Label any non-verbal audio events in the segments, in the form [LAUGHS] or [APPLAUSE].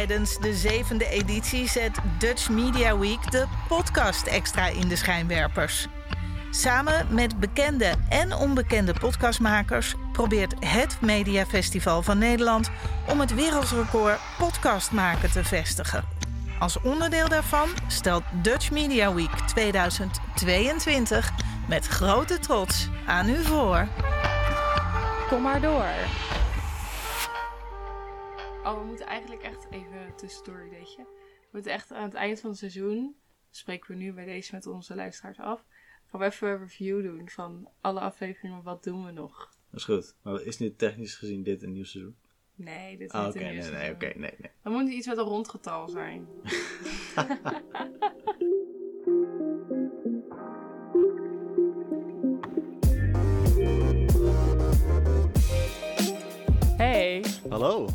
Tijdens de zevende editie zet Dutch Media Week de podcast extra in de schijnwerpers. Samen met bekende en onbekende podcastmakers probeert het Mediafestival van Nederland om het wereldrecord podcast maken te vestigen. Als onderdeel daarvan stelt Dutch Media Week 2022 met grote trots aan u voor. Kom maar door. Oh, we moeten eigenlijk echt even tussendoor, weet je. We moeten echt aan het eind van het seizoen, spreken we nu bij deze met onze luisteraars af, gaan we even een review doen van alle afleveringen. Wat doen we nog? Dat is goed. Maar is nu technisch gezien dit een nieuw seizoen? Nee, dit is Ah, niet oké, een nieuw nee, nee, seizoen. oké, nee, nee. Dan moet iets met een rondgetal zijn. [LAUGHS] Hey, Hallo.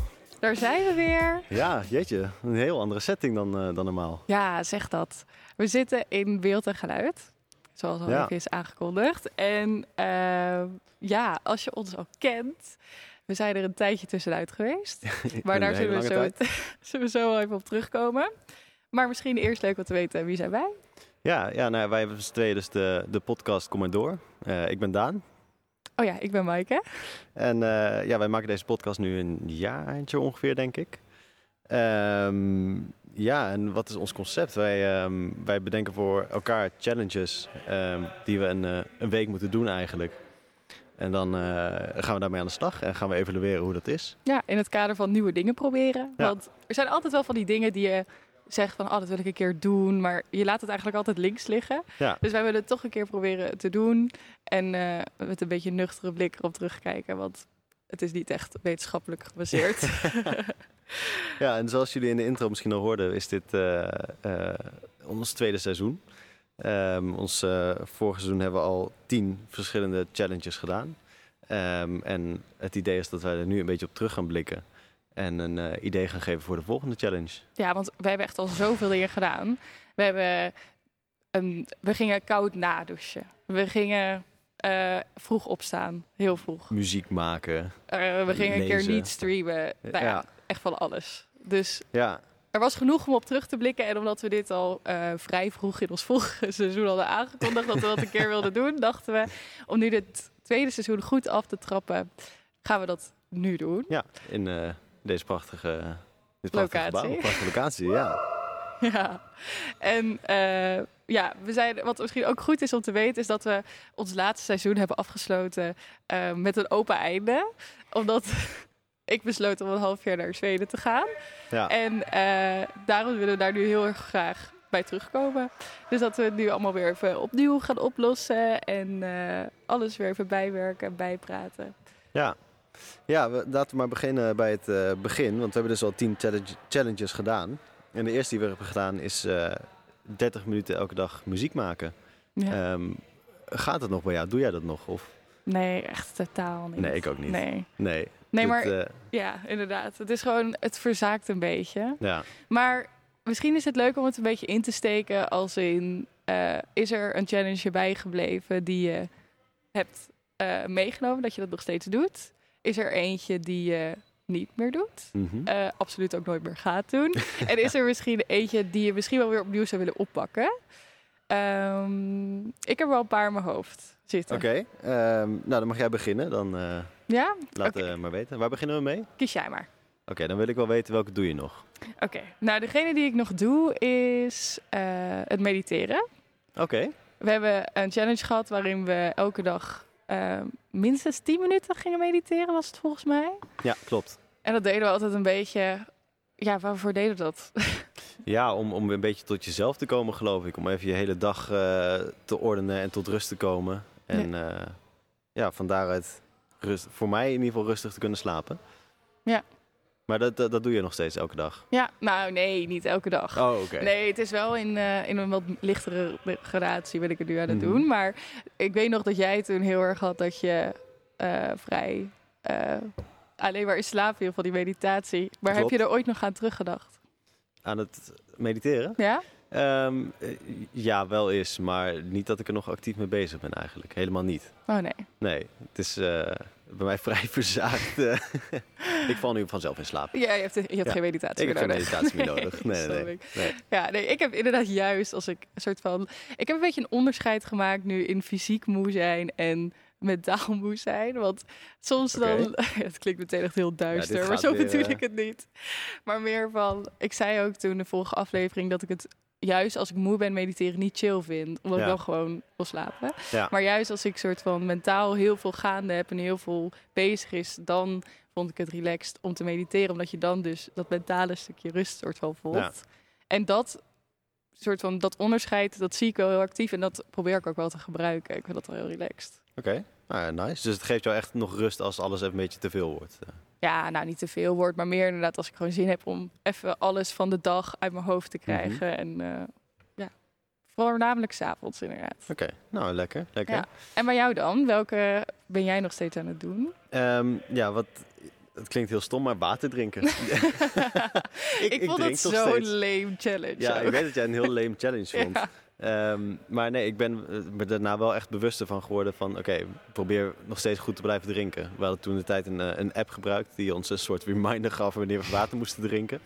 Daar zijn we weer. Ja, jeetje. Een heel andere setting dan, eh, dan normaal. Ja, zeg dat. We zitten in beeld en geluid. Zoals al Ja. is aangekondigd. En eh, ja, als je ons al kent. We zijn er een tijdje tussenuit geweest. [LAUGHS] Maar daar zullen we, zo, [LAUGHS] zullen we zo wel even op terugkomen. Maar misschien eerst leuk om te weten, wie zijn wij? Ja, ja nou, wij tweeën dus de, de podcast Kom maar Door. Eh, ik ben Daan. Oh ja, ik ben Maaike. En eh, ja, wij maken deze podcast nu een jaartje ongeveer, denk ik. Ehm, ja, en wat is ons concept? Wij, ehm, wij bedenken voor elkaar challenges ehm, die we een, eh, een week moeten doen eigenlijk. En dan eh, gaan we daarmee aan de slag en gaan we evalueren hoe dat is. Ja, in het kader van nieuwe dingen proberen. Ja. Want er zijn altijd wel van die dingen die je zegt van... oh, dat wil ik een keer doen. Maar je laat het eigenlijk altijd links liggen. Ja. Dus wij willen het toch een keer proberen te doen. En eh, met een beetje nuchtere blik erop terugkijken. Want het is niet echt wetenschappelijk gebaseerd. [LAUGHS] Ja, en zoals jullie in de intro misschien al hoorden, is dit eh, eh, ons tweede seizoen. Ehm, ons vorige seizoen hebben we al tien verschillende challenges gedaan. Ehm, en het idee is dat wij er nu een beetje op terug gaan blikken. En een eh, idee gaan geven voor de volgende challenge. ja, want we hebben echt al zoveel dingen gedaan. We, hebben een, we gingen koud nadouchen. We gingen eh, vroeg opstaan. Heel vroeg. Muziek maken. Eh, we gingen een keer niet streamen. Nou ja, Ja. echt van alles. Dus Ja, er was genoeg om op terug te blikken. En omdat we dit al vrij vroeg in ons vorige [LAUGHS] seizoen hadden aangekondigd dat we dat een keer wilden doen, dachten we om nu dit tweede seizoen goed af te trappen, gaan we dat nu doen. ja in deze prachtige, dit prachtige Locatie. gebouw. Prachtige locatie, ja. [LAUGHS] Ja. En eh, ja, we zijn, wat misschien ook goed is om te weten, is dat we ons laatste seizoen hebben afgesloten eh, met een open einde. Omdat [LAUGHS] ik besloot om een half jaar naar Zweden te gaan. ja. En eh, daarom willen we daar nu heel erg graag bij terugkomen. Dus dat we het nu allemaal weer even opnieuw gaan oplossen. En eh, alles weer even bijwerken en bijpraten. Ja, ja we, laten we maar beginnen bij het eh, begin. Want we hebben dus al tien challenge- challenges gedaan. En de eerste die we hebben gedaan is eh 30 minuten elke dag muziek maken. Ja. Ehm, gaat het nog bij jou? Doe jij dat nog? Of? nee, echt totaal niet. Nee, ik ook niet. Nee, Nee. maar eh, ja, inderdaad. Het is gewoon, het verzaakt een beetje. ja. Maar misschien is het leuk om het een beetje in te steken als in... eh, is er een challenge bijgebleven die je hebt eh, meegenomen, dat je dat nog steeds doet? Is er eentje die je niet meer doet? Mhm. eh, absoluut ook nooit meer gaat doen. [LAUGHS] en is er misschien eentje die je misschien wel weer opnieuw zou willen oppakken? Ehm, ik heb wel een paar in mijn hoofd zitten. Oké, ehm, nou dan mag jij beginnen. Dan eh Ja? laat Oké. eh, maar weten. Waar beginnen we mee? Oké, Kies jij maar. dan wil ik wel weten welke doe je nog. Oké. Nou, degene die ik nog doe is het mediteren. Oké, We hebben een challenge gehad waarin we elke dag eh, minstens 10 minuten gingen mediteren, was het volgens mij. ja, klopt. En dat deden we altijd een beetje... Ja, waarvoor deden we dat? [LAUGHS] Ja, om, om een beetje tot jezelf te komen, geloof ik. Om even je hele dag eh, te ordenen en tot rust te komen. En ja, ja van daaruit rust, voor mij in ieder geval rustig te kunnen slapen. Ja. Maar dat, dat, dat doe je nog steeds elke dag? ja, nou nee, niet elke dag. Oh, oké. Nee, het is wel in, eh, in een wat lichtere gradatie ben ik het nu aan het Mhm. doen. Maar ik weet nog dat jij toen heel erg had dat je eh, vrij eh, alleen maar in slaap viel van die meditatie. Maar heb je er ooit nog aan teruggedacht? Aan het mediteren? Ja? Ehm, eh, ja, wel eens. Maar niet dat ik er nog actief mee bezig ben eigenlijk. Helemaal niet. Oh nee. Nee, het is, bij mij vrij [LAUGHS] verzaagd. eh, [LAUGHS] ik val nu vanzelf in slaap. Ja, je hebt, je hebt Ja. geen meditatie Ik heb meer geen nodig. meditatie meer [LAUGHS] nodig. Nee, nee, nee. ik. nee. Ja, nee, ik heb inderdaad juist als ik een soort van... Ik heb een beetje een onderscheid gemaakt nu in fysiek moe zijn en mentaal moe zijn. Want soms dan... het klinkt meteen echt heel duister, maar zo weer, bedoel eh, ik het niet. Maar meer van... Ik zei ook toen de vorige aflevering dat ik het juist als ik moe ben mediteren niet chill vind. Omdat Ja. ik dan gewoon wil slapen. Ja. Maar juist als ik soort van mentaal heel veel gaande heb en heel veel bezig is... dan vond ik het relaxed om te mediteren. Omdat je dan dus dat mentale stukje rust soort van voelt. Ja. En dat soort van dat onderscheid, dat zie ik wel heel actief. En dat probeer ik ook wel te gebruiken. Ik vind dat wel heel relaxed. Oké, ja, nice. Dus het geeft jou echt nog rust als alles even een beetje te veel wordt. Ja, nou niet te veel wordt, maar meer inderdaad als ik gewoon zin heb om even alles van de dag uit mijn hoofd te krijgen. En eh, ja, voornamelijk s'avonds inderdaad. Oké, nou lekker, lekker. Ja. En bij jou dan? Welke ben jij nog steeds aan het doen? Ehm, ja, wat... Het klinkt heel stom, maar water drinken. [LAUGHS] [LAUGHS] ik, ik vond het zo'n lame challenge. Ja, ook. ik weet dat jij een heel lame challenge [LAUGHS] vond. Ja. Ehm, maar nee, ik ben eh, me daarna wel echt bewust ervan geworden van... oké, probeer nog steeds goed te blijven drinken. We hadden toen de tijd een, eh, een app gebruikt... die ons een soort reminder gaf wanneer we water moesten drinken.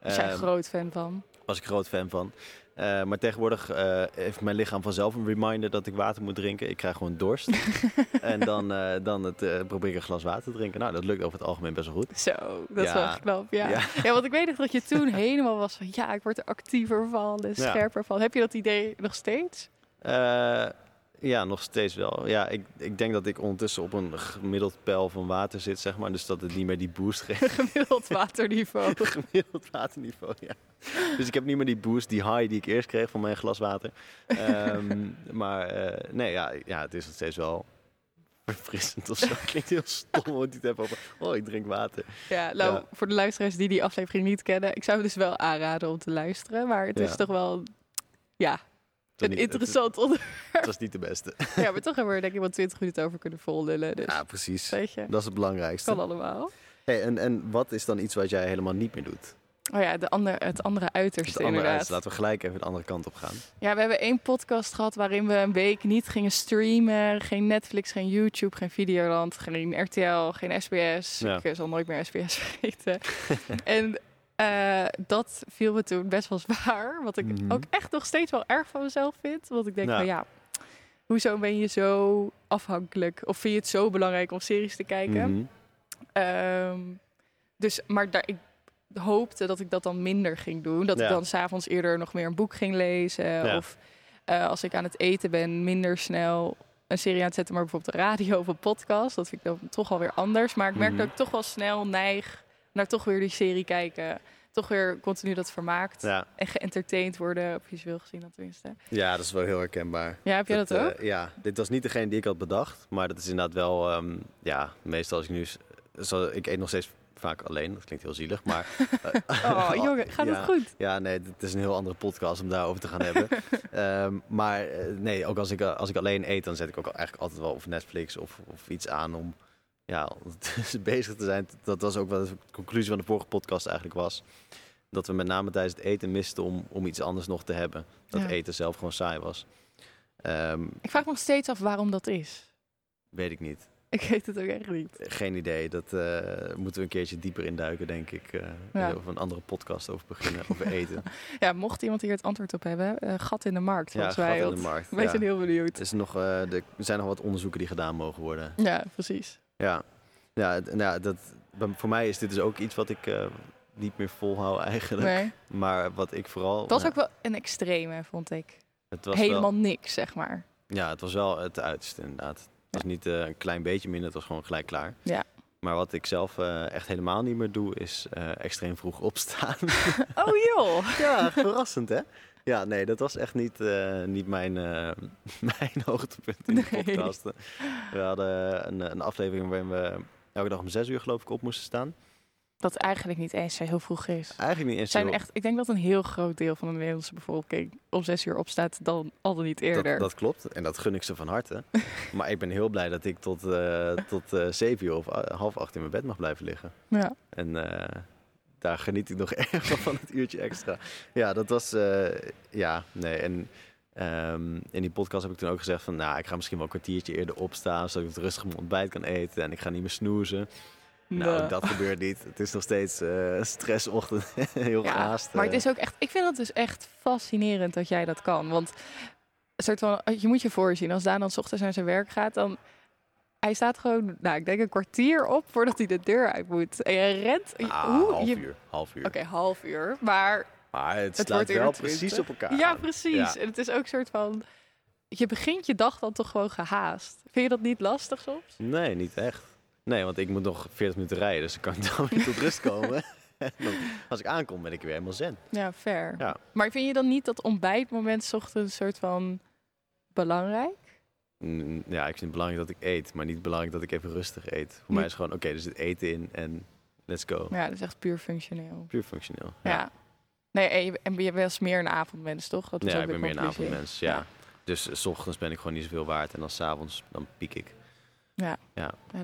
Daar ben je Ehm, groot fan van. was ik groot fan van. Eh, maar tegenwoordig eh, heeft mijn lichaam vanzelf een reminder dat ik water moet drinken. Ik krijg gewoon dorst. [LAUGHS] en dan, eh, dan het, probeer ik een glas water te drinken. Nou, dat lukt over het algemeen best wel goed. Zo, dat is wel knap. Ja. Ja. Ja. want ik weet nog dat je toen helemaal was van... ja, ik word er actiever van en scherper van. Heb je dat idee nog steeds? Ja, nog steeds wel. Ja, ik, ik denk dat ik ondertussen op een gemiddeld peil van water zit, zeg maar. Dus dat het niet meer die boost geeft. [LAUGHS] Gemiddeld waterniveau. [LAUGHS] gemiddeld waterniveau, ja. Dus ik heb niet meer die boost, die high die ik eerst kreeg van mijn glas water. Ehm, [LAUGHS] maar eh, nee, ja, ja, het is nog steeds wel verfrissend of zo. Klinkt heel stom niet te hebben over, oh, ik drink water. Ja, nou, Ja. voor de luisteraars die die aflevering niet kennen... ik zou het dus wel aanraden om te luisteren. Maar het Ja. is toch wel... Ja, een niet- interessant onderwerp. Het, het was niet de beste. [LAUGHS] Ja, maar toch hebben we er denk ik wel twintig minuten over kunnen vollullen. Dus Ja, precies. weet je, Dat is het belangrijkste. kan allemaal. Hey, en, en wat is dan iets wat jij helemaal niet meer doet? Oh ja, de ander, het andere uiterste Het andere inderdaad. Laten we gelijk even de andere kant op gaan. Ja, we hebben één podcast gehad waarin we een week niet gingen streamen. Geen Netflix, geen YouTube, geen Videoland, geen RTL, geen SBS. Ja. Ik eh, zal nooit meer SBS vergeten. [LAUGHS] en eh, dat viel me toen best wel zwaar. Wat ik Mhm. ook echt nog steeds wel erg van mezelf vind. Want ik denk Ja. van ja, hoezo ben je zo afhankelijk? Of vind je het zo belangrijk om series te kijken? Mhm. Ehm, dus, maar daar, ik hoopte dat ik dat dan minder ging doen. Dat Ja. ik dan s'avonds eerder nog meer een boek ging lezen. Ja. Of eh, als ik aan het eten ben, minder snel een serie aan het zetten, maar bijvoorbeeld een radio of een podcast. Dat vind ik dan toch alweer anders. Maar ik merk Mhm. dat ik toch wel snel neig naar toch weer die serie kijken. Toch weer continu dat vermaakt. Ja. En geëntertained worden, visueel gezien dan tenminste. ja, dat is wel heel herkenbaar. Ja, heb jij dat, eh, ook? ja, dit was niet degene die ik had bedacht. Maar dat is inderdaad wel... ehm, ja, meestal als ik nu... Zo, ik eet nog steeds vaak alleen. Dat klinkt heel zielig, maar... [LAUGHS] eh, Oh, [LAUGHS] jongen, gaat ja, het goed? Ja, nee, het is een heel andere podcast om daarover te gaan hebben. [LAUGHS] Ehm, maar eh, nee, ook als ik, als ik alleen eet, dan zet ik ook eigenlijk altijd wel of Netflix of, of iets aan om ja, [LAUGHS] bezig te zijn. Dat was ook wat de conclusie van de vorige podcast eigenlijk was. Dat we met name tijdens het eten misten om, om iets anders nog te hebben. Dat Ja. eten zelf gewoon saai was. Ehm, Ik vraag me nog steeds af waarom dat is. weet ik niet. Ik weet het ook echt niet. Geen idee. Dat eh, moeten we een keertje dieper induiken, denk ik. eh Ja. Of een andere podcast over beginnen, over [LAUGHS] eten. Ja, mocht iemand hier het antwoord op hebben, eh, gat in de markt ja, gat in de markt. [LAUGHS] Wij ja. zijn heel benieuwd. Er, is nog, eh, er zijn nog wat onderzoeken die gedaan mogen worden. Ja, precies. Ja, ja, nou ja dat, voor mij is dit dus ook iets wat ik eh, niet meer volhoud eigenlijk. Nee. Maar wat ik vooral... Het was ja, ook wel een extreme, vond ik. het was Helemaal Wel, niks, zeg maar. ja, het was wel het uiterste inderdaad. Het was niet eh, een klein beetje minder, het was gewoon gelijk klaar. Ja. Maar wat ik zelf eh, echt helemaal niet meer doe, is extreem vroeg opstaan. [LAUGHS] Oh joh! ja, verrassend hè? Ja, nee, dat was echt niet, eh, niet mijn, eh, [LAUGHS] mijn hoogtepunt in de Nee. podcast. We hadden een, een aflevering waarin we elke dag om zes uur geloof ik op moesten staan. Dat eigenlijk niet eens heel vroeg is. Eigenlijk niet eens Zijn heel- echt, ik denk dat een heel groot deel van de Nederlandse bevolking om zes uur opstaat dan al dan niet eerder. Dat, dat klopt en dat gun ik ze van harte. [LAUGHS] maar ik ben heel blij dat ik tot, eh, tot zeven uur of half acht in mijn bed mag blijven liggen. Ja. En daar geniet ik nog [LAUGHS] erg van, het uurtje extra. Ja, dat was, eh, ja, nee. En Ehm, in die podcast heb ik toen ook gezegd van, nou, ik ga misschien wel een kwartiertje eerder opstaan, zodat ik het rustig mijn ontbijt kan eten en ik ga niet meer snoezen. Nou, Nee. dat gebeurt niet. Het is nog steeds eh stressochtend, [LAUGHS] heel Ja, gehaast. Maar het eh. is ook echt, ik vind het dus echt fascinerend dat jij dat kan. Want soort van, je moet je voorzien, als Daan dan 's ochtends naar zijn werk gaat, dan hij staat gewoon, nou, ik denk een kwartier op voordat hij de deur uit moet. En je rent, Ah, hoe? half je, uur, half uur. Oké, half uur. Maar Maar het, Het wordt wel 20. precies op elkaar ja, precies. Ja. En het is ook een soort van, je begint je dag dan toch gewoon gehaast. Vind je dat niet lastig soms? Nee, niet echt. Nee, want ik moet nog 40 minuten rijden, dus dan kan ik dan weer tot rust [LAUGHS] komen. [LAUGHS] Als ik aankom, ben ik weer helemaal zen. Ja, fair. Ja. Maar vind je dan niet dat ontbijtmoment 's ochtends een soort van belangrijk? Ja, ik vind het belangrijk dat ik eet, maar niet belangrijk dat ik even rustig eet. Voor Niet- mij is het gewoon, oké, er zit eten in en let's go. Ja, dat is echt puur functioneel. Puur functioneel. Ja. Nee, en je, en je was meer een avondmens, toch? Dat Ja, ook ik ben meer een avondmens, ja. Dus eh, s ochtends ben ik gewoon niet zoveel waard en dan s'avonds dan piek ik. Ja,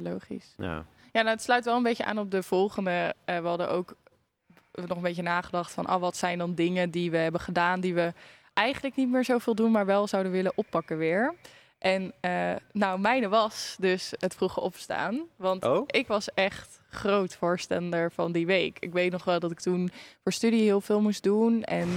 logisch. Ja. Ja, nou, het sluit wel een beetje aan op de volgende. Eh, we hadden ook nog een beetje nagedacht van... Oh, wat zijn dan dingen die we hebben gedaan... die we eigenlijk niet meer zoveel doen... maar wel zouden willen oppakken weer. En eh, nou, mijne was dus het vroege opstaan. Want Oh? ik was echt groot voorstander van die week. Ik weet nog wel dat ik toen voor studie heel veel moest doen. En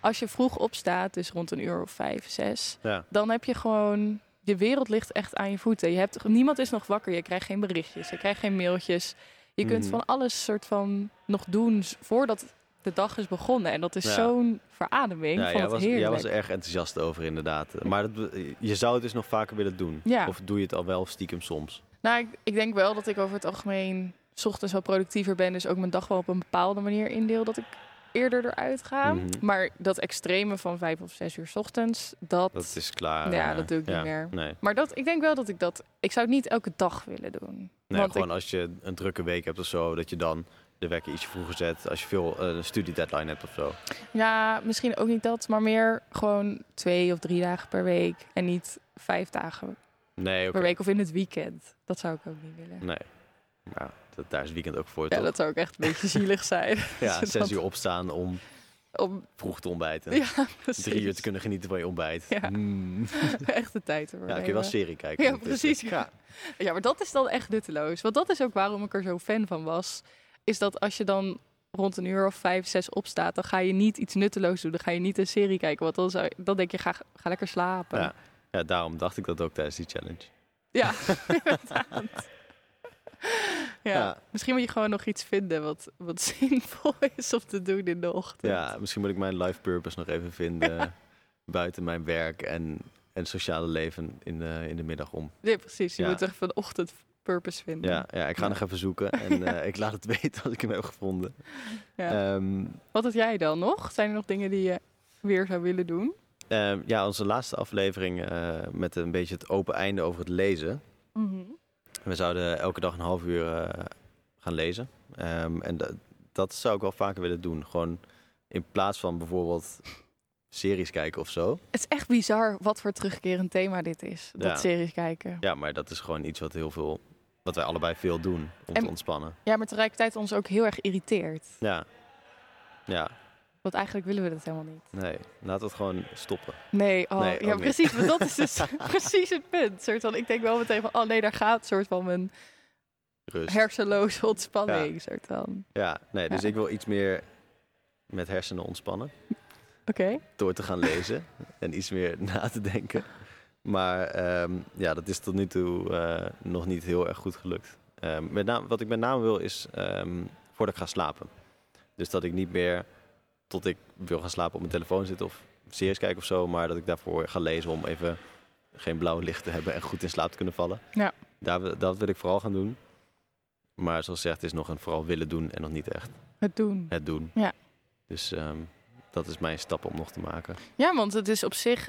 als je vroeg opstaat, dus rond een uur of vijf, zes... Ja. dan heb je gewoon... Je wereld ligt echt aan je voeten. Je hebt, niemand is nog wakker. Je krijgt geen berichtjes. Je krijgt geen mailtjes. Je kunt Mhm. van alles soort van nog doen voordat de dag is begonnen. En dat is Ja. zo'n verademing. Ja, jij was, jij was er erg enthousiast over inderdaad. Maar dat, je zou het dus nog vaker willen doen. Ja. Of doe je het al wel stiekem soms? Nou, ik, ik denk wel dat ik over het algemeen 's ochtends wel productiever ben. Dus ook mijn dag wel op een bepaalde manier indeel dat ik eerder eruit ga. Mhm. Maar dat extreme van vijf of zes uur 's ochtends, dat... Dat is klaar. Ja, dat doe ik niet meer. Nee, Maar dat, ik denk wel dat ik dat... Ik zou het niet elke dag willen doen. nee Want gewoon als je een drukke week hebt of zo, dat je dan de wekker ietsje vroeger zet. Als je veel eh, een studiedeadline hebt of zo. Ja, misschien ook niet dat, maar meer gewoon twee of drie dagen per week. En niet vijf dagen Nee, per week of in het weekend. Dat zou ik ook niet willen. Nee. Ja, dat, daar is het weekend ook voor, Ja, toch? dat zou ook echt een beetje [LAUGHS] zielig zijn. Ja, [LAUGHS] Dat- zes uur opstaan om Om, vroeg te ontbijten. ja, precies. Drie uur te kunnen genieten van je ontbijt. Ja. Mm. [LAUGHS] Echt de tijd te Ja, kun je wel serie kijken. Ja, precies. Ja. ja, maar dat is dan echt nutteloos. Want dat is ook waarom ik er zo fan van was. Is dat als je dan rond een uur of vijf, zes opstaat... dan ga je niet iets nutteloos doen. Dan ga je niet een serie kijken. Want dan, zou, dan denk je, ga, ga lekker slapen. Ja. Ja, daarom dacht ik dat ook tijdens die challenge. Ja, inderdaad. [LAUGHS] Ja. Ja. misschien moet je gewoon nog iets vinden wat, wat zinvol [LAUGHS] is om te doen in de ochtend. Ja, misschien moet ik mijn life purpose nog even vinden [LAUGHS] buiten mijn werk en, en sociale leven in de, in de middag om. Nee, precies. Je Ja. moet echt van ochtend purpose vinden. Ja, ja ik ga Ja. nog even zoeken en [LAUGHS] eh, ik laat het weten als ik hem heb gevonden. Ja. Ehm, Wat had jij dan nog? Zijn er nog dingen die je weer zou willen doen? ehm, ja, onze laatste aflevering eh, met een beetje het open einde over het lezen. We zouden elke dag een half uur eh, gaan lezen. Ehm, en da- dat zou ik wel vaker willen doen. Gewoon in plaats van bijvoorbeeld series kijken of zo. Het is echt bizar wat voor terugkerend thema dit is. Dat Ja. series kijken. Ja, maar dat is gewoon iets wat heel veel, wat wij allebei veel doen om En- te ontspannen. Ja, maar tegelijkertijd ons ook heel erg irriteert. Ja. Ja, Want eigenlijk willen we dat helemaal niet. nee. Laat het gewoon stoppen. Nee, oh, Nee, ja, precies. Maar dat is dus [LAUGHS] [LAUGHS] precies het punt. Soort van, ik denk wel meteen van, oh nee, daar gaat soort van mijn Rust. hersenloze ontspanning. Soort van. Ja, nee, dus Ja. ik wil iets meer met hersenen ontspannen. Oké. Door te gaan lezen en iets meer na te denken. Maar ehm, ja, dat is tot nu toe eh, nog niet heel erg goed gelukt. Ehm, met name, wat ik met name wil is ehm, voordat ik ga slapen. Dus dat ik niet meer tot ik wil gaan slapen op mijn telefoon zit of series kijken of zo. Maar dat ik daarvoor ga lezen om even geen blauw licht te hebben en goed in slaap te kunnen vallen. Ja. Daar, dat wil ik vooral gaan doen. Maar zoals gezegd, het is nog een vooral willen doen en nog niet echt Het doen. het doen. Ja. Dus dat is mijn stap om nog te maken. Ja, want het is op zich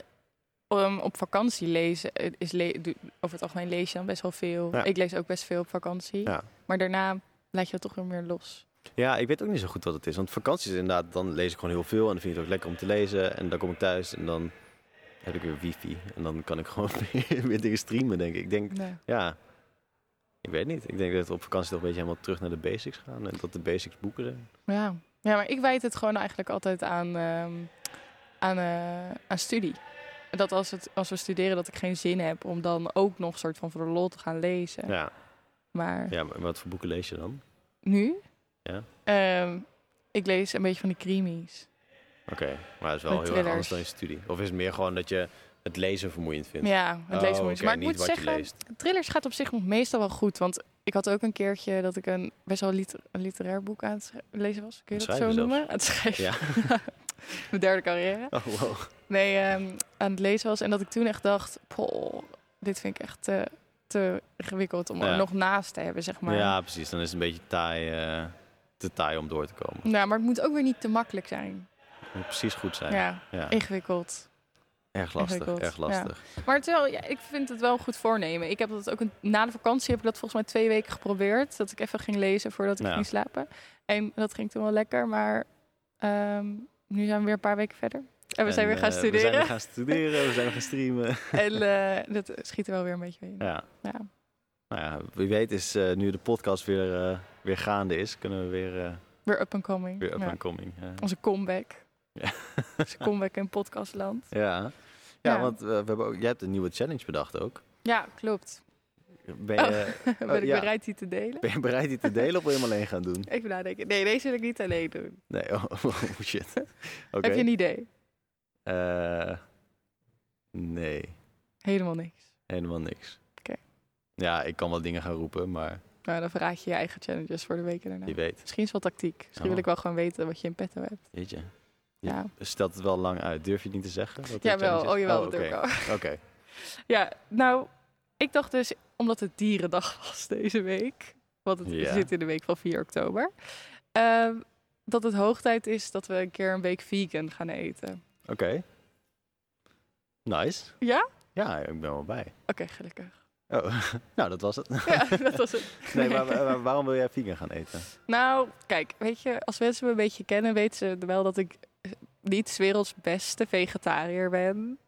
um, op vakantie lezen. eh, Is le- over het algemeen lees je dan best wel veel. Ja. Ik lees ook best veel op vakantie. Ja. Maar daarna laat je het toch weer meer los. Ja, ik weet ook niet zo goed wat het is. Want vakanties inderdaad, dan lees ik gewoon heel veel. En dan vind ik het ook lekker om te lezen. En dan kom ik thuis en dan heb ik weer wifi. En dan kan ik [LAUGHS] gewoon weer, dingen streamen, denk ik. Ik denk, Nee. ja, ik weet niet. Ik denk dat we op vakantie toch een beetje helemaal terug naar de basics gaan. En dat de basics boeken zijn. Ja. ja, maar ik wijd het gewoon eigenlijk altijd aan, ehm, aan, eh, aan studie. Dat als, het, als we studeren dat ik geen zin heb om dan ook nog soort van voor de lol te gaan lezen. Ja. Maar ja, maar wat voor boeken lees je dan? nu? Ja. Ehm, ik lees een beetje van die crimies. Oké, maar dat is wel Met heel erg anders dan je studie. Of is het meer gewoon dat je het lezen vermoeiend vindt? Ja, het lezen Oh, oké, Maar ik moet zeggen, thrillers gaat op zich meestal wel goed. Want ik had ook een keertje dat ik een best wel liter- een literair boek aan het lezen was. Kun je dat zo noemen? Aan het schrijven. Ja. [LAUGHS] [LAUGHS] Mijn derde carrière. Oh, wow. Nee, ehm, aan het lezen was. En dat ik toen echt dacht, poh, dit vind ik echt te, te ingewikkeld om Ja. er nog naast te hebben, zeg maar. Ja, precies. Dan is het een beetje taai, eh, te taai om door te komen. Nou, maar het moet ook weer niet te makkelijk zijn. Het moet precies goed zijn. Ja, Ja. ingewikkeld. Erg lastig, erg lastig. Maar terwijl, ja, ik vind het wel een goed voornemen. Ik heb dat ook een, na de vakantie heb ik dat volgens mij twee weken geprobeerd. Dat ik even ging lezen voordat ik Ja. ging slapen. En dat ging toen wel lekker, maar ehm, nu zijn we weer een paar weken verder. En we zijn En, weer gaan eh, studeren. We zijn weer gaan studeren, we zijn weer gaan streamen. [LAUGHS] en eh, dat schiet er wel weer een beetje in. Ja. Ja. Nou ja, wie weet is eh, nu de podcast weer, eh, weer gaande is, kunnen we weer, eh, Weer up and coming. weer up Ja. and coming. Onze comeback. Ja. [LAUGHS] Onze comeback in podcastland. Ja, ja, Ja. want eh, we hebben ook, jij hebt een nieuwe challenge bedacht ook. Ja, klopt. Ben je, [LAUGHS] ben Oh, ik ja. bereid die te delen? ben je bereid die te delen of wil je hem alleen gaan doen? [LAUGHS] Even nadenken. Nee, deze wil ik niet alleen doen. Nee, oh, [LAUGHS] oh, shit. Heb je een idee? Eh, nee, Helemaal niks. helemaal niks. Oké. Ja, ik kan wel dingen gaan roepen, maar Nou, dan verraad je je eigen challenges voor de weken daarna. wie weet. Misschien is het wel tactiek. Misschien Oh. wil ik wel gewoon weten wat je in petto hebt. Weet je. Ja. Je stelt het wel lang uit. Durf je het niet te zeggen? Jawel, oh jawel, Oh, oké. wel. Oké. Ja, nou, ik dacht dus, omdat het dierendag [LAUGHS] was deze week, want het zit in de week van 4 oktober, ehm, dat het hoog tijd is dat we een keer een week vegan gaan eten. Oké. Nice. Ja? Ja, ik ben wel bij. Oké, gelukkig. Oh, [LAUGHS] nou, dat was het. Ja, dat was het. [LAUGHS] Nee, maar, maar waarom wil jij vegan gaan eten? Nou, kijk, weet je, als mensen me een beetje kennen, weten ze wel dat ik eh, niet werelds beste vegetariër ben.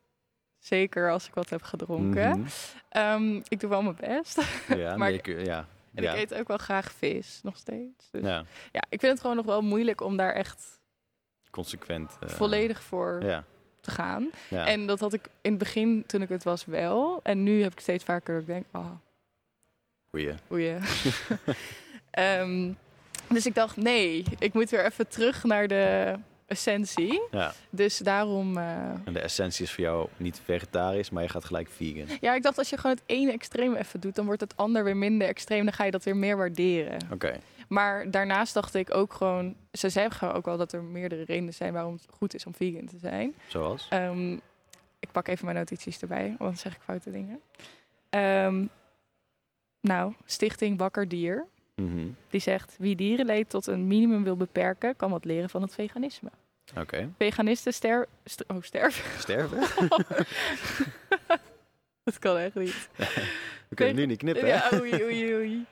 Zeker als ik wat heb gedronken. Mhm. Ehm, ik doe wel mijn best. Ja, [LAUGHS] Maar maar ik- ik, ja. En ja. ik eet ook wel graag vis, nog steeds. Dus ja. ja, ik vind het gewoon nog wel moeilijk om daar echt consequent. eh, volledig voor Ja, te gaan. ja. En dat had ik in het begin, toen ik het was, wel. En nu heb ik steeds vaker dat ik denk, oh, Goeie. Oei. [LAUGHS] Ehm, dus ik dacht, nee, ik moet weer even terug naar de essentie. Ja. Dus daarom... eh, En de essentie is voor jou niet vegetarisch, maar je gaat gelijk vegan. ja, ik dacht als je gewoon het ene extreem even doet, dan wordt het ander weer minder extreem. Dan ga je dat weer meer waarderen. Oké. Maar daarnaast dacht ik ook gewoon... Ze zeggen ook wel dat er meerdere redenen zijn waarom het goed is om vegan te zijn. Zoals? Ehm, ik pak even mijn notities erbij, want dan zeg ik foute dingen. Ehm, nou, Stichting Wakker Dier. Mhm. Die zegt: wie dierenleed tot een minimum wil beperken, kan wat leren van het veganisme. Oké. Veganisten ster st- oh, sterven. [LAUGHS] Sterven? [LAUGHS] dat kan echt niet. [LAUGHS] We kunnen nu niet knippen? Ja, oei, oei, oei.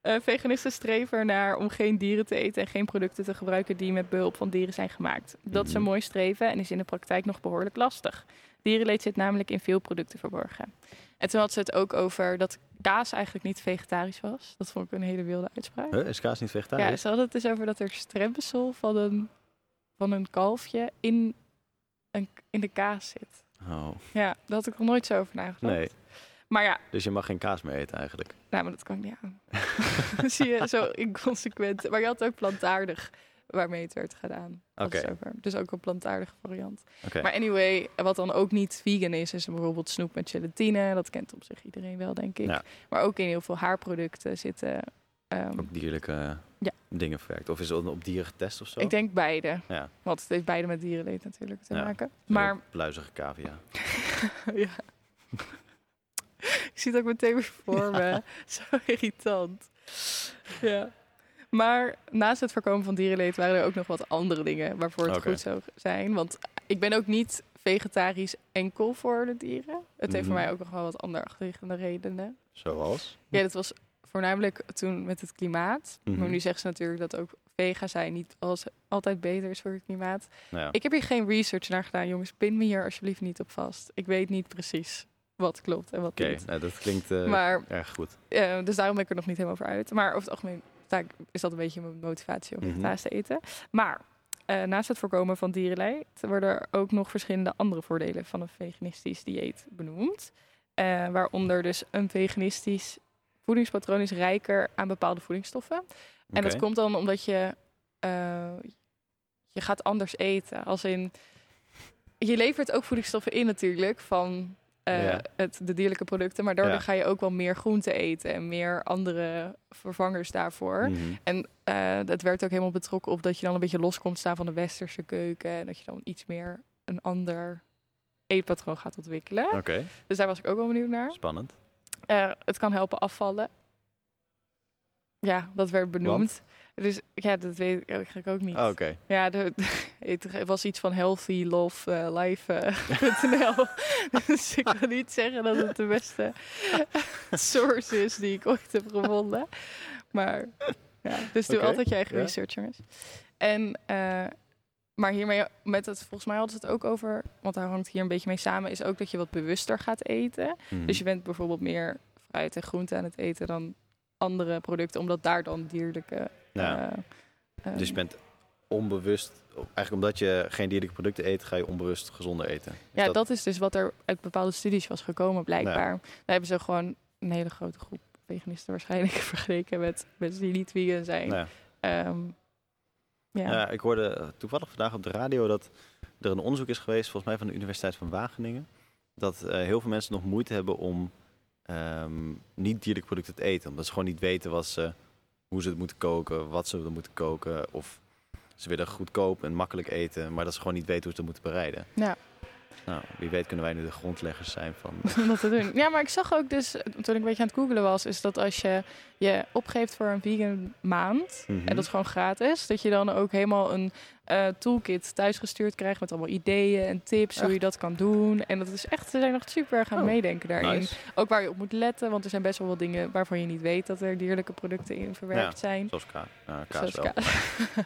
Eh, veganisten streven ernaar om geen dieren te eten en geen producten te gebruiken die met behulp van dieren zijn gemaakt. Dat is een Mhm. mooi streven en is in de praktijk nog behoorlijk lastig. Dierenleed zit namelijk in veel producten verborgen. En toen had ze het ook over dat kaas eigenlijk niet vegetarisch was. Dat vond ik een hele wilde uitspraak. Huh? Is kaas niet Ja, vegetarisch? ze hadden het dus over dat er strembesel van een, van een kalfje in, een, in de kaas zit. Oh, Ja, daar had ik nog nooit zo over nagedacht. nee. Maar ja, Dus je mag geen kaas meer eten eigenlijk? nou, maar dat kan ik niet aan. [LAUGHS] Zie je, zo inconsequent. Maar je had ook plantaardig waarmee het werd gedaan. Over. Dus ook een plantaardige variant. Oké. Maar anyway, wat dan ook niet vegan is, is bijvoorbeeld snoep met gelatine. Dat kent op zich iedereen wel, denk ik. Ja. Maar ook in heel veel haarproducten zitten... ehm, Ook dierlijke Ja. Dingen verwerkt? Of is het op dieren getest of zo? ik denk beide. Ja. Want het heeft beide met dierenleed natuurlijk te Ja. maken. Maar Pluizige cavia. [LAUGHS] [LAUGHS] ja. ik zie het ook meteen weer voor me. [LAUGHS] Zo irritant. Ja. Maar naast het voorkomen van dierenleed waren er ook nog wat andere dingen waarvoor het goed zou zijn. Want ik ben ook niet vegetarisch enkel voor de dieren. Het heeft voor Mhm. mij ook nog wel wat andere achterliggende redenen. Zoals? Ja, dat was voornamelijk toen met het klimaat. Mhm. Maar nu zeggen ze natuurlijk dat ook vega zijn niet als, altijd beter is voor het klimaat. Ja. Ik heb hier geen research naar gedaan, jongens. Pin me hier alsjeblieft niet op vast. Ik weet niet precies wat klopt en wat Oké, niet. nou, dat klinkt eh, Maar, erg goed. eh, dus daarom ben ik er nog niet helemaal over uit. Maar over het algemeen is dat een beetje mijn motivatie om Mhm. vegetarisch te eten. Maar eh, naast het voorkomen van dierenleed worden er ook nog verschillende andere voordelen van een veganistisch dieet benoemd. Waaronder dus een veganistisch voedingspatroon is rijker aan bepaalde voedingsstoffen. En dat komt dan omdat je, eh, je gaat anders eten. Als in, je levert ook voedingsstoffen in natuurlijk van eh, Ja. het, de dierlijke producten. Maar daardoor Ja. ga je ook wel meer groente eten en meer andere vervangers daarvoor. Mhm. En eh het werd ook helemaal betrokken op dat je dan een beetje los komt staan van de westerse keuken. En dat je dan iets meer een ander eetpatroon gaat ontwikkelen. Oké, Dus daar was ik ook wel benieuwd naar. spannend. Eh, het kan helpen afvallen. Ja, dat werd benoemd. Dus ja, dat weet ik eigenlijk ook niet. Oh, Oké, Ja, de, [LAUGHS] het was iets van healthy love eh, life eh, [LAUGHS] [LAUGHS] dus ik wil niet zeggen dat het de beste source is die ik ooit heb gevonden. Maar ja, dus doe altijd je eigen ja. research, jongens. En, eh, maar hiermee, met het, volgens mij hadden ze het ook over, want daar hangt hier een beetje mee samen, is ook dat je wat bewuster gaat eten. Mhm. Dus je bent bijvoorbeeld meer fruit en groente aan het eten dan andere producten, omdat daar dan dierlijke... Ja. eh, Dus je bent onbewust, eigenlijk omdat je geen dierlijke producten eet, ga je onbewust gezonder eten. Is Ja, dat... is dus wat er uit bepaalde studies was gekomen, blijkbaar. Daar hebben ze gewoon een hele grote groep veganisten waarschijnlijk [LAUGHS] vergeleken met mensen die niet vegan zijn. Ja. Ehm, ja. Ja, ik hoorde eh, toevallig vandaag op de radio dat er een onderzoek is geweest, volgens mij van de Universiteit van Wageningen, dat eh, heel veel mensen nog moeite hebben om ehm, niet dierlijke producten te eten. Omdat ze gewoon niet weten wat ze, hoe ze het moeten koken, wat ze moeten koken. Of ze willen goedkoop en makkelijk eten, maar dat ze gewoon niet weten hoe ze het moeten bereiden. Ja. Nou, wie weet kunnen wij nu de grondleggers zijn van... om dat te doen. Ja, maar ik zag ook dus, toen ik een beetje aan het googelen was, is dat als je je opgeeft voor een vegan maand, Mhm. en dat is gewoon gratis, dat je dan ook helemaal een eh, toolkit thuisgestuurd krijgt met allemaal ideeën en tips hoe je dat kan doen. En dat is echt, ze zijn nog super erg aan het Oh, meedenken daarin. Nice. Ook waar je op moet letten, want er zijn best wel wat dingen waarvan je niet weet dat er dierlijke producten in verwerkt zijn. Zoals ka ja, kaas Zoals wel. kaas.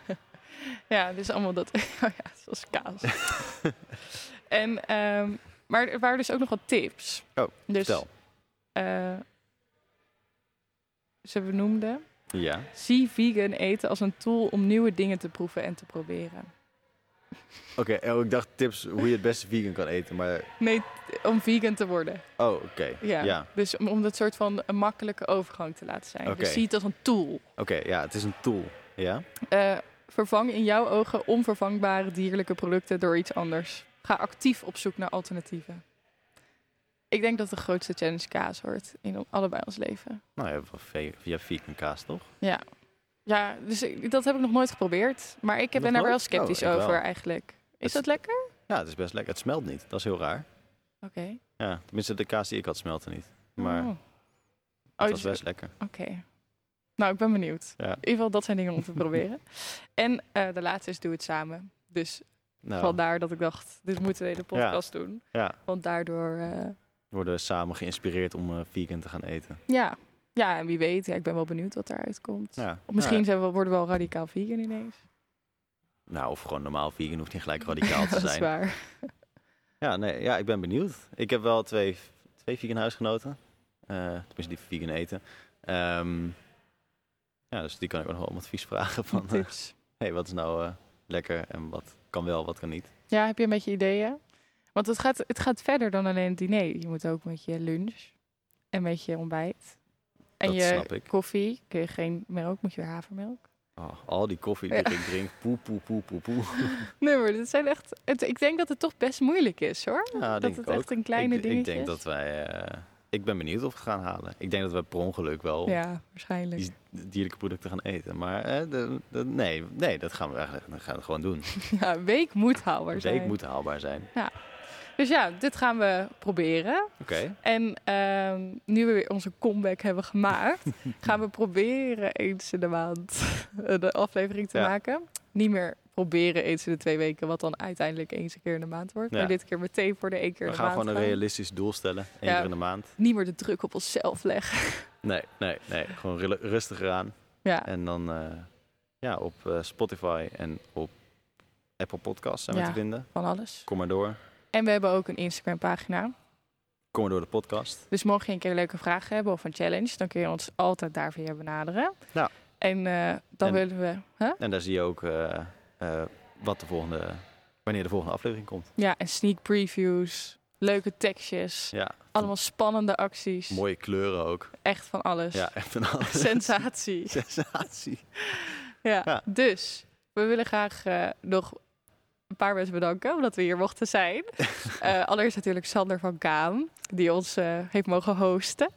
[LAUGHS] ja, dus allemaal dat. [LAUGHS] oh ja, zoals kaas. [LAUGHS] en, ehm, maar er waren dus ook nog wat tips. Oh, dus, Vertel. eh, ze benoemden... Ja. Zie vegan eten als een tool om nieuwe dingen te proeven en te proberen. Oké, oh, ik dacht tips hoe je het beste vegan kan eten, maar... Nee, om vegan te worden. Oh, oké. Ja. Ja. Dus om, om dat soort van een makkelijke overgang te laten zijn. Oké. Dus zie het als een tool. Oké, ja, het is een tool. Ja? Eh, vervang in jouw ogen onvervangbare dierlijke producten door iets anders. Ga actief op zoek naar alternatieven. Ik denk dat de grootste challenge kaas wordt in allebei ons leven. Nou, je hebt wel ve- via vegan kaas, toch? Ja, ja dus ik- dat heb ik nog nooit geprobeerd. Maar ik heb- ben daar wel sceptisch Oh, wel. over eigenlijk. Is Het- dat lekker? Ja, het is best lekker. Het smelt niet. Dat is heel raar. Oké. Ja, tenminste, de kaas die ik had smelte niet. Maar Oh. het Oh, was dus- best lekker. Oké. Nou, ik ben benieuwd. Ja. In ieder geval, dat zijn dingen om te proberen. [LAUGHS] En eh, de laatste is doe het samen. Dus Nou, vandaar dat ik dacht, dit moeten we in de podcast doen. ja, Want daardoor, we worden samen geïnspireerd om eh, vegan te gaan eten. ja. Ja, en wie weet, ja, ik ben wel benieuwd wat eruit komt. Ja. Of misschien zijn we, worden we wel radicaal vegan ineens. nou, of gewoon normaal vegan hoeft niet gelijk [LAUGHS] radicaal te dat is zijn. waar. Ja, nee, ja, ik ben benieuwd. Ik heb wel twee, twee vegan huisgenoten. Eh tenminste, die vegan eten. Ehm, ja, dus die kan ik ook nog wel om advies vragen van... [LAUGHS] hey, wat is nou lekker en wat kan wel, wat kan niet. Ja, heb je een beetje ideeën? Want het gaat, het gaat verder dan alleen het diner. Je moet ook met je lunch en met je ontbijt. En Dat je koffie, kun je geen melk, moet je weer havermelk. Oh, al die koffie die Ja. ik drink, poe, poe, poe, poe, poe. [LAUGHS] Nee, maar dit zijn echt. Het, ik denk dat het toch best moeilijk is hoor. Ja, dat het echt ook. een kleine ik, dingetje ik denk is. dat wij... eh, ik ben benieuwd of we het gaan halen. Ik denk dat we per ongeluk wel Ja, waarschijnlijk. die dierlijke producten gaan eten. Maar eh, de, de- nee, nee, dat gaan we eigenlijk dat gaan we gewoon doen. [LAUGHS] Ja, week moet haalbaar zijn. week moet haalbaar zijn. Dus ja, dit gaan we proberen. Oké. En ehm, nu we weer onze comeback hebben gemaakt, [LAUGHS] gaan we proberen eens in de maand de aflevering te Ja. maken. Niet meer proberen eens in de twee weken, wat dan uiteindelijk eens een keer in de maand wordt. Ja. Maar dit keer meteen voor de één keer We in de gaan maand gewoon een gaan. realistisch doel stellen. één Ja. keer in de maand. Niet meer de druk op onszelf leggen. [LAUGHS] Nee, nee, nee. Gewoon rustiger aan. Ja, En dan eh, ja, op eh, Spotify en op Apple Podcasts zijn we te vinden. van alles. Kom maar door. En we hebben ook een Instagram pagina. Kom maar door de podcast. Dus mocht je een keer leuke vragen hebben of een challenge, dan kun je ons altijd daar via benaderen. Ja. En eh, dan En- willen we... Huh? En daar zie je ook eh, wat de volgende, wanneer de volgende aflevering komt. Ja, en sneak previews, leuke tekstjes, Ja, allemaal spannende acties. mooie kleuren ook. Echt van alles. Ja, echt van alles. [LAUGHS] Sensatie. [LAUGHS] Sensatie. Ja. Ja. Dus, we willen graag eh, nog een paar mensen bedanken omdat we hier mochten zijn. [LAUGHS] Eh, allereerst natuurlijk Sander van Kaan, die ons heeft mogen hosten.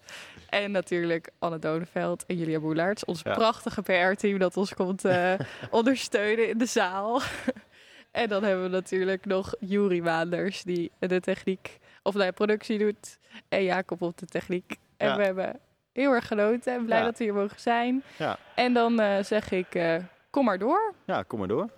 En natuurlijk Anne Donenveld en Julia Boelaerts, ons Ja. prachtige PR-team dat ons komt eh, [LAUGHS] ondersteunen in de zaal. [LAUGHS] en dan hebben we natuurlijk nog Juri Waanders, die de techniek, of de productie doet. En Jacob op de techniek. En Ja. we hebben heel erg genoten en blij Ja. dat we hier mogen zijn. Ja. En dan eh, zeg ik, eh, kom maar door. Ja, kom maar door.